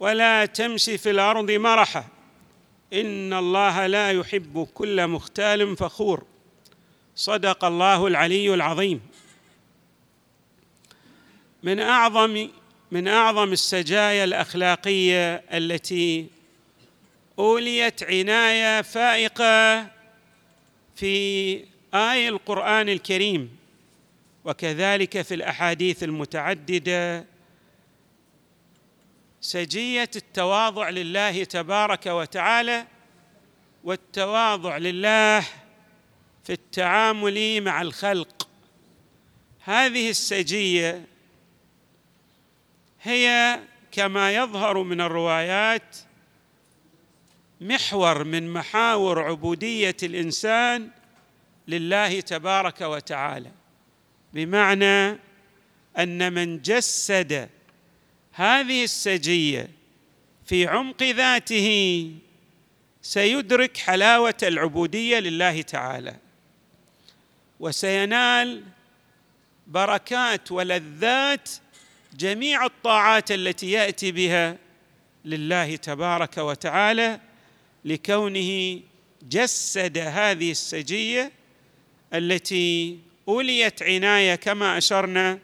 ولا تمش في الأرض مرحا. إن الله لا يحب كل مختال فخور. صدق الله العلي العظيم. من اعظم من أعظم السجايا الأخلاقية التي أوليت عناية فائقة في اي القرآن الكريم. وكذلك في الأحاديث المتعددة سجية التواضع لله تبارك وتعالى والتواضع لله في التعامل مع الخلق. هذه السجية هي كما يظهر من الروايات محور من محاور عبودية الإنسان لله تبارك وتعالى بمعنى أن من جسد هذه السجية في عمق ذاته سيدرك حلاوة العبودية لله تعالى وسينال بركات ولذات جميع الطاعات التي يأتي بها لله تبارك وتعالى لكونه جسد هذه السجية التي أوليت عناية كما أشرنا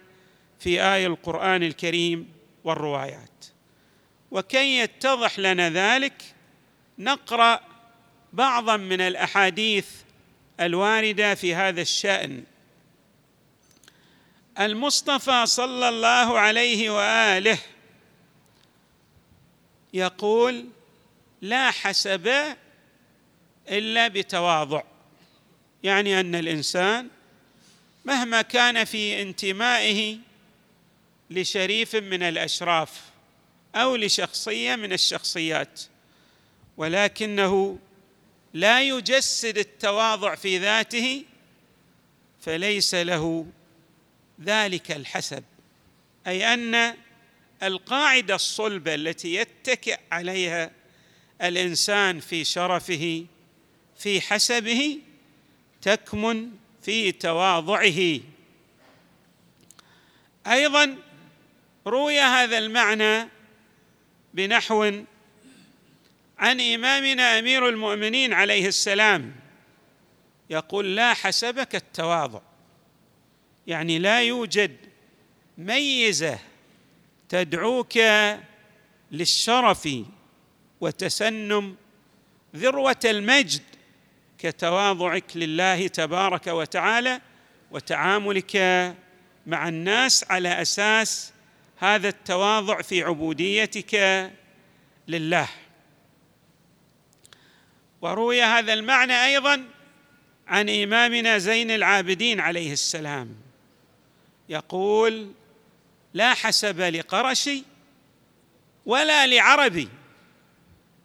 في آية القرآن الكريم والروايات. وكي يتضح لنا ذلك نقرأ بعضا من الأحاديث الواردة في هذا الشأن. المصطفى صلى الله عليه وآله يقول لا حسب إلا بتواضع يعني أن الإنسان مهما كان في انتمائه لشريف من الأشراف أو لشخصية من الشخصيات ولكنه لا يجسد التواضع في ذاته فليس له ذلك الحسب. أي أن القاعدة الصلبة التي يتكئ عليها الإنسان في شرفه في حسبه تكمن في تواضعه. أيضا روي هذا المعنى بنحو عن إمامنا أمير المؤمنين عليه السلام يقول لا حسبك التواضع. يعني لا يوجد ميزة تدعوك للشرف وتسنم ذروة المجد كتواضعك لله تبارك وتعالى وتعاملك مع الناس على أساس هذا التواضع في عبوديتك لله. وروي هذا المعنى أيضا عن إمامنا زين العابدين عليه السلام. يقول لا حسب لقرشي ولا لعربي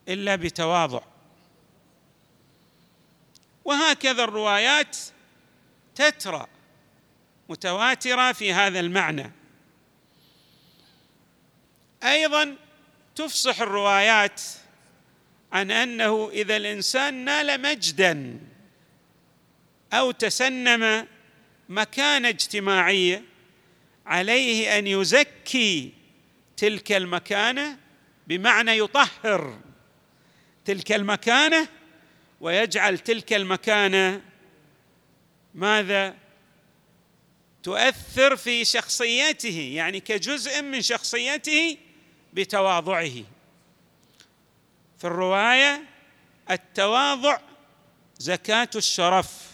إلا بتواضع. وهكذا الروايات تترى متواترة في هذا المعنى. أيضا تفصح الروايات عن أنه إذا الإنسان نال مجدا أو تسنم مكانه اجتماعيه عليه أن يزكي تلك المكانة بمعنى يطهر تلك المكانة ويجعل تلك المكانة ماذا؟ تؤثر في شخصيته يعني كجزء من شخصيته بتواضعه. في الرواية التواضع زكاة الشرف.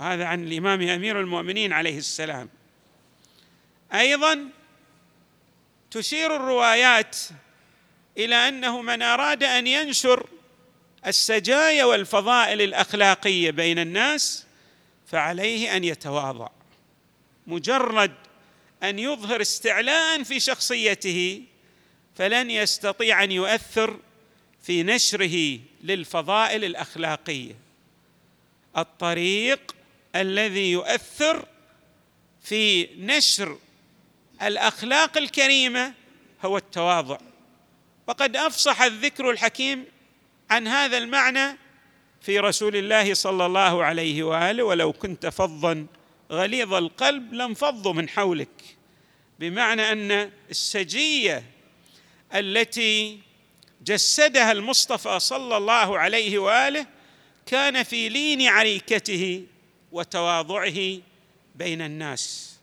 هذا عن الإمام أمير المؤمنين عليه السلام. أيضا تشير الروايات إلى أنه من أراد أن ينشر السجايا والفضائل الأخلاقية بين الناس فعليه أن يتواضع. مجرد أن يظهر استعلاء في شخصيته فلن يستطيع أن يؤثر في نشره للفضائل الأخلاقية. الطريق الذي يؤثر في نشر الأخلاق الكريمة هو التواضع. وقد أفصح الذكر الحكيم عن هذا المعنى في رسول الله صلى الله عليه وآله ولو كنت فظا غليظ القلب لانفضوا من حولك بمعنى أن السجية التي جسدها المصطفى صلى الله عليه وآله كان في لين عريكته وتواضعه بين الناس.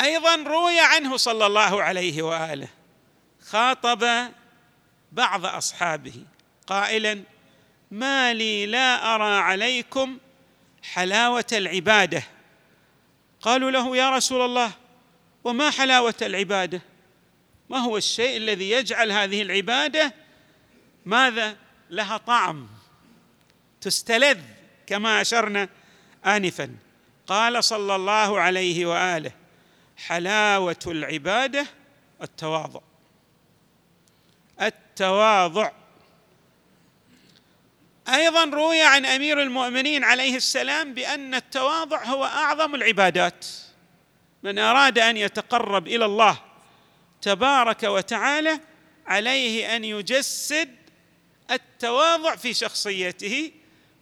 أيضا روي عنه صلى الله عليه وآله خاطب بعض أصحابه قائلا ما لي لا أرى عليكم حلاوة العبادة. قالوا له يا رسول الله وما حلاوة العبادة؟ ما هو الشيء الذي يجعل هذه العبادة ماذا؟ لها طعم تستلذ كما أشرنا انفا. قال صلى الله عليه وآله حلاوة العبادة التواضع. التواضع. أيضا روي عن أمير المؤمنين عليه السلام بأن التواضع هو أعظم العبادات. من أراد أن يتقرب إلى الله تبارك وتعالى عليه أن يجسد التواضع في شخصيته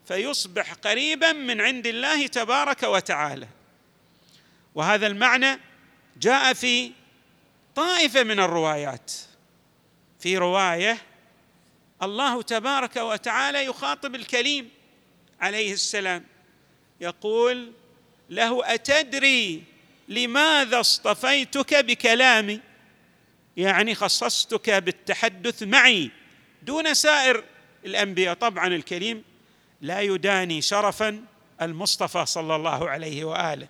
فيصبح قريبا من عند الله تبارك وتعالى. وهذا المعنى جاء في طائفة من الروايات. في رواية الله تبارك وتعالى يخاطب الكليم عليه السلام يقول له أتدري لماذا اصطفيتك بكلامي؟ يعني خصصتك بالتحدث معي دون سائر الأنبياء. طبعا الكريم لا يداني شرفا المصطفى صلى الله عليه وآله.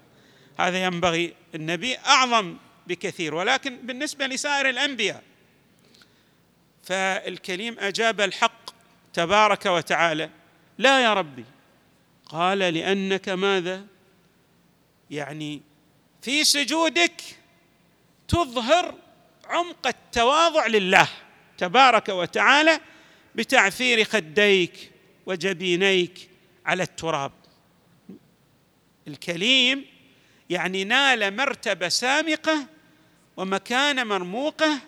هذا ينبغي النبي أعظم بكثير ولكن بالنسبة لسائر الأنبياء فالكليم أجاب الحق تبارك وتعالى. لا يا ربي قال لأنك ماذا؟ يعني في سجودك تظهر عمق التواضع لله تبارك وتعالى بتعفير خديك وجبينيك على التراب. الكليم يعني نال مرتبة سامقة ومكانة مرموقة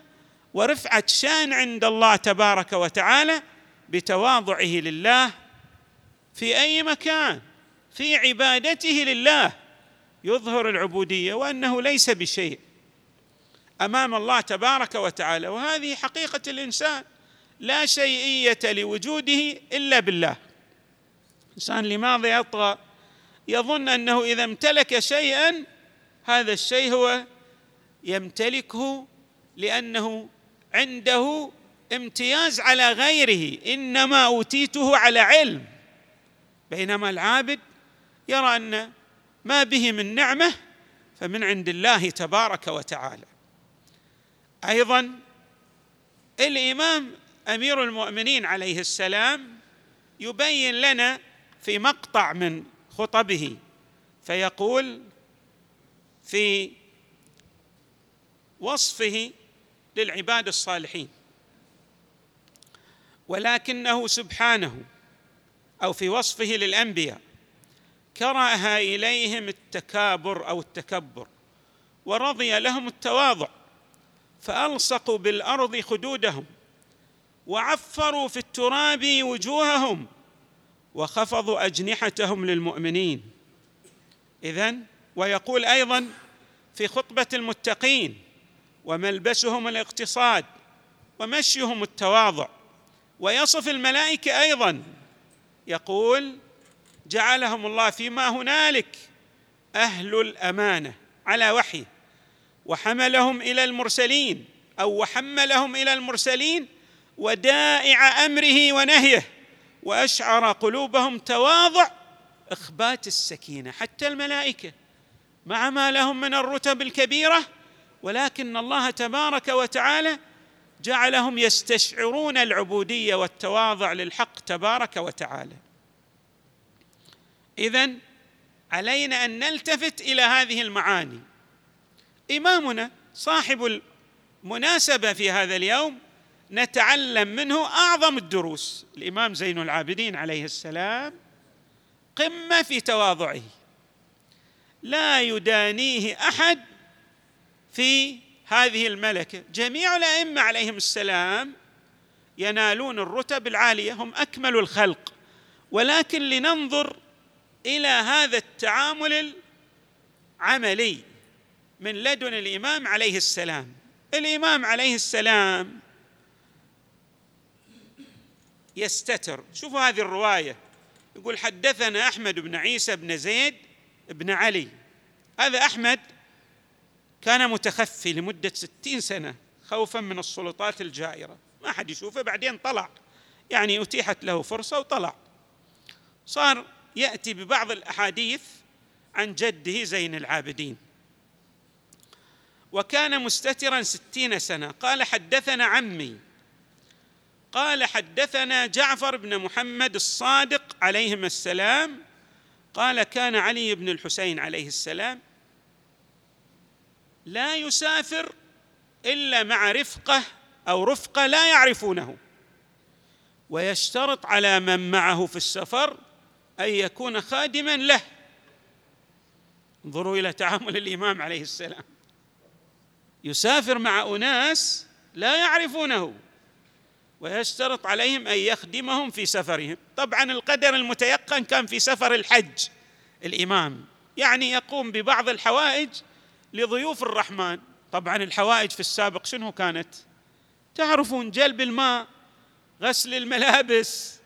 ورفعة شان عند الله تبارك وتعالى بتواضعه لله في أي مكان في عبادته لله يظهر العبودية وأنه ليس بشيء أمام الله تبارك وتعالى وهذه حقيقة الإنسان لا شيئية لوجوده إلا بالله. الإنسان لماذا يطغى؟ يظن أنه إذا امتلك شيئا هذا الشيء هو يمتلكه لأنه عنده امتياز على غيره إنما أوتيته على علم. بينما العابد يرى أن ما به من نعمة فمن عند الله تبارك وتعالى. أيضا الإمام أمير المؤمنين عليه السلام يبين لنا في مقطع من خطبه فيقول في وصفه للعباد الصالحين ولكنه سبحانه أو في وصفه للأنبياء كره إليهم التكابر أو التكبر ورضي لهم التواضع فألصقوا بالأرض خدودهم وعفروا في التراب وجوههم وخفضوا أجنحتهم للمؤمنين. إذن ويقول أيضا في خطبة المتقين وملبسهم الاقتصاد ومشيهم التواضع. ويصف الملائكة أيضا يقول جعلهم الله فيما هنالك أهل الأمانة على وحيه وحملهم إلى المرسلين أو وحملهم إلى المرسلين ودائع أمره ونهيه وأشعر قلوبهم تواضع إخبات السكينة حتى الملائكة مع ما لهم من الرتب الكبيرة ولكن الله تبارك وتعالى جعلهم يستشعرون العبودية والتواضع للحق تبارك وتعالى. اذا علينا أن نلتفت إلى هذه المعاني. إمامنا صاحب مناسبه في هذا اليوم نتعلم منه أعظم الدروس. الإمام زين العابدين عليه السلام قمة في تواضعه. لا يدانيه أحد في هذه الملكة. جميع الأئمة عليهم السلام ينالون الرتب العالية هم أكمل الخلق. ولكن لننظر إلى هذا التعامل العملي من لدن الإمام عليه السلام. الإمام عليه السلام يستتر. شوفوا هذه الرواية. يقول حدثنا أحمد بن عيسى بن زيد بن علي. هذا أحمد كان متخفي لمدة ستين سنة خوفا من السلطات الجائرة. ما حد يشوفه. بعدين طلع. يعني أتيحت له فرصة وطلع. صار يأتي ببعض الأحاديث عن جده زين العابدين. وكان مستترا ستين سنة. قال حدثنا عمي. قال حدثنا جعفر بن محمد الصادق عليهما السلام. قال كان علي بن الحسين عليه السلام. لا يسافر إلا مع رفقة أو رفقة لا يعرفونه. ويشترط على من معه في السفر أن يكون خادما له. انظروا إلى تعامل الإمام عليه السلام. يسافر مع أناس لا يعرفونه ويشترط عليهم أن يخدمهم في سفرهم. طبعا القدر المتيقن كان في سفر الحج الإمام. يعني يقوم ببعض الحوائج لضيوف الرحمن. طبعا الحوائج في السابق شنو كانت؟ تعرفون جلب الماء غسل الملابس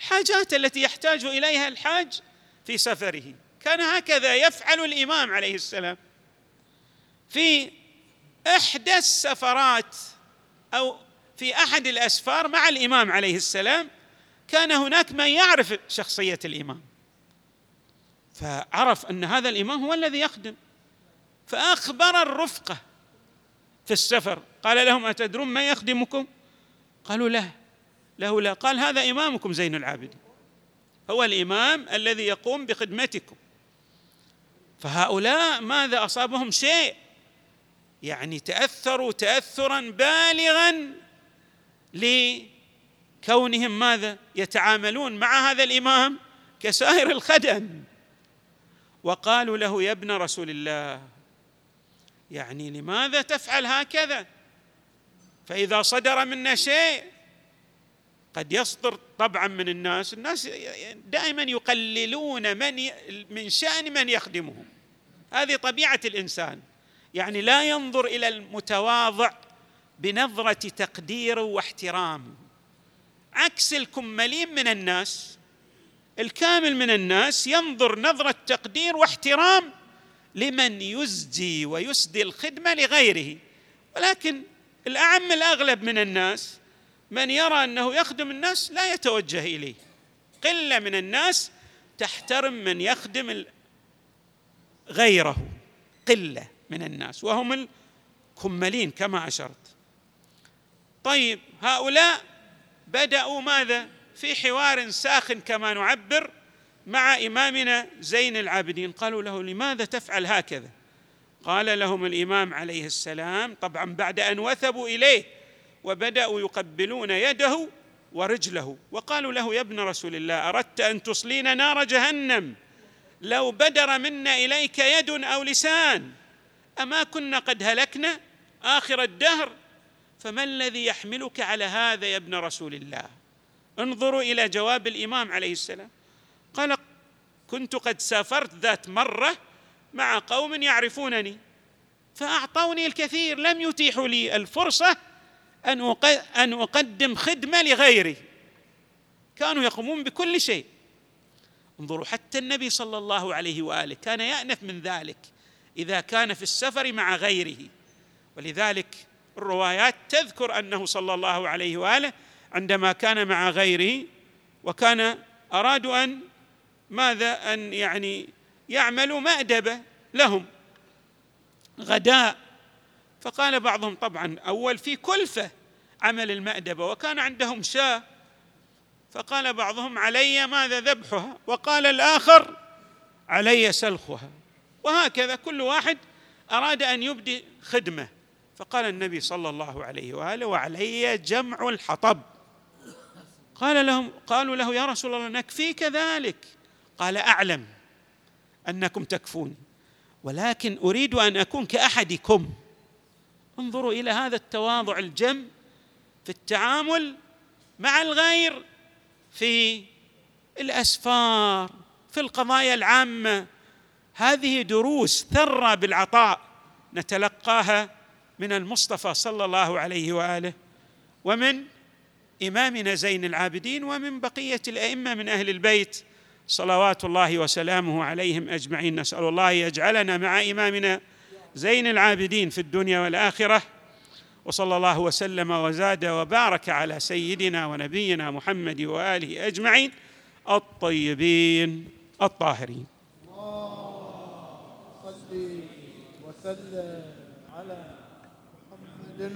الحاجات التي يحتاج إليها الحاج في سفره. كان هكذا يفعل الإمام عليه السلام. في إحدى السفرات أو في أحد الأسفار مع الإمام عليه السلام كان هناك من يعرف شخصية الإمام. فعرف أن هذا الإمام هو الذي يخدم. فأخبر الرفقة في السفر. قال لهم أتدرون من يخدمكم؟ قالوا لا. له لا. قال هذا إمامكم زين العابدين. هو الإمام الذي يقوم بخدمتكم. فهؤلاء ماذا أصابهم؟ شيء. يعني تأثروا تاثرا بالغا لكونهم ماذا؟ يتعاملون مع هذا الإمام كسائر الخدم. وقالوا له يا ابن رسول الله يعني لماذا تفعل هكذا؟ فإذا صدر منا شيء قد يصدر طبعا من الناس. الناس دائما يقللون من من شأن من يخدمهم. هذه طبيعة الإنسان. يعني لا ينظر إلى المتواضع بنظرة تقدير واحترام. عكس الكملين من الناس الكامل من الناس ينظر نظرة تقدير واحترام لمن يزجي ويسدي الخدمة لغيره. ولكن الأعم الأغلب من الناس من يرى أنه يخدم الناس لا يتوجه إليه. قلة من الناس تحترم من يخدم غيره. قلة من الناس. وهم الكملين كما أشرت. طيب هؤلاء بدأوا ماذا؟ في حوار ساخن كما نعبر مع إمامنا زين العابدين. قالوا له لماذا تفعل هكذا؟ قال لهم الإمام عليه السلام طبعا بعد أن وثبوا إليه وبدأوا يقبلون يده ورجله وقالوا له يا ابن رسول الله أردت أن تصلينا نار جهنم؟ لو بدر منا إليك يد أو لسان. أما كنا قد هلكنا آخر الدهر فما الذي يحملك على هذا يا ابن رسول الله؟ انظروا إلى جواب الإمام عليه السلام. قال كنت قد سافرت ذات مرة مع قوم يعرفونني فأعطوني الكثير لم يتيحوا لي الفرصة أن أن أقدم خدمة لغيري. كانوا يقومون بكل شيء. انظروا حتى النبي صلى الله عليه وآله كان يأنف من ذلك إذا كان في السفر مع غيره. ولذلك الروايات تذكر أنه صلى الله عليه وآله عندما كان مع غيره وكان ارادوا أن ماذا؟ أن يعني يعملوا مأدبة لهم. غداء. فقال بعضهم طبعا أول في كلفة عمل المأدبة وكان عندهم شاة. فقال بعضهم علي ماذا ذبحها؟ وقال الآخر علي سلخها. وهكذا كل واحد أراد أن يبدي خدمة. فقال النبي صلى الله عليه وآله وعلي جمع الحطب. قال لهم قالوا له يا رسول الله نكفيك ذلك. قال أعلم أنكم تكفون ولكن أريد أن أكون كأحدكم. انظروا إلى هذا التواضع الجم في التعامل مع الغير في الأسفار في القضايا العامة. هذه دروس ثرى بالعطاء نتلقاها من المصطفى صلى الله عليه وآله ومن إمامنا زين العابدين ومن بقية الأئمة من أهل البيت. صلوات الله وسلامه عليهم أجمعين. نسأل الله يجعلنا مع إمامنا زين العابدين في الدنيا والآخرة وصلى الله وسلم وزاد وبارك على سيدنا ونبينا محمد وآله أجمعين الطيبين الطاهرين. صل وسلم على محمد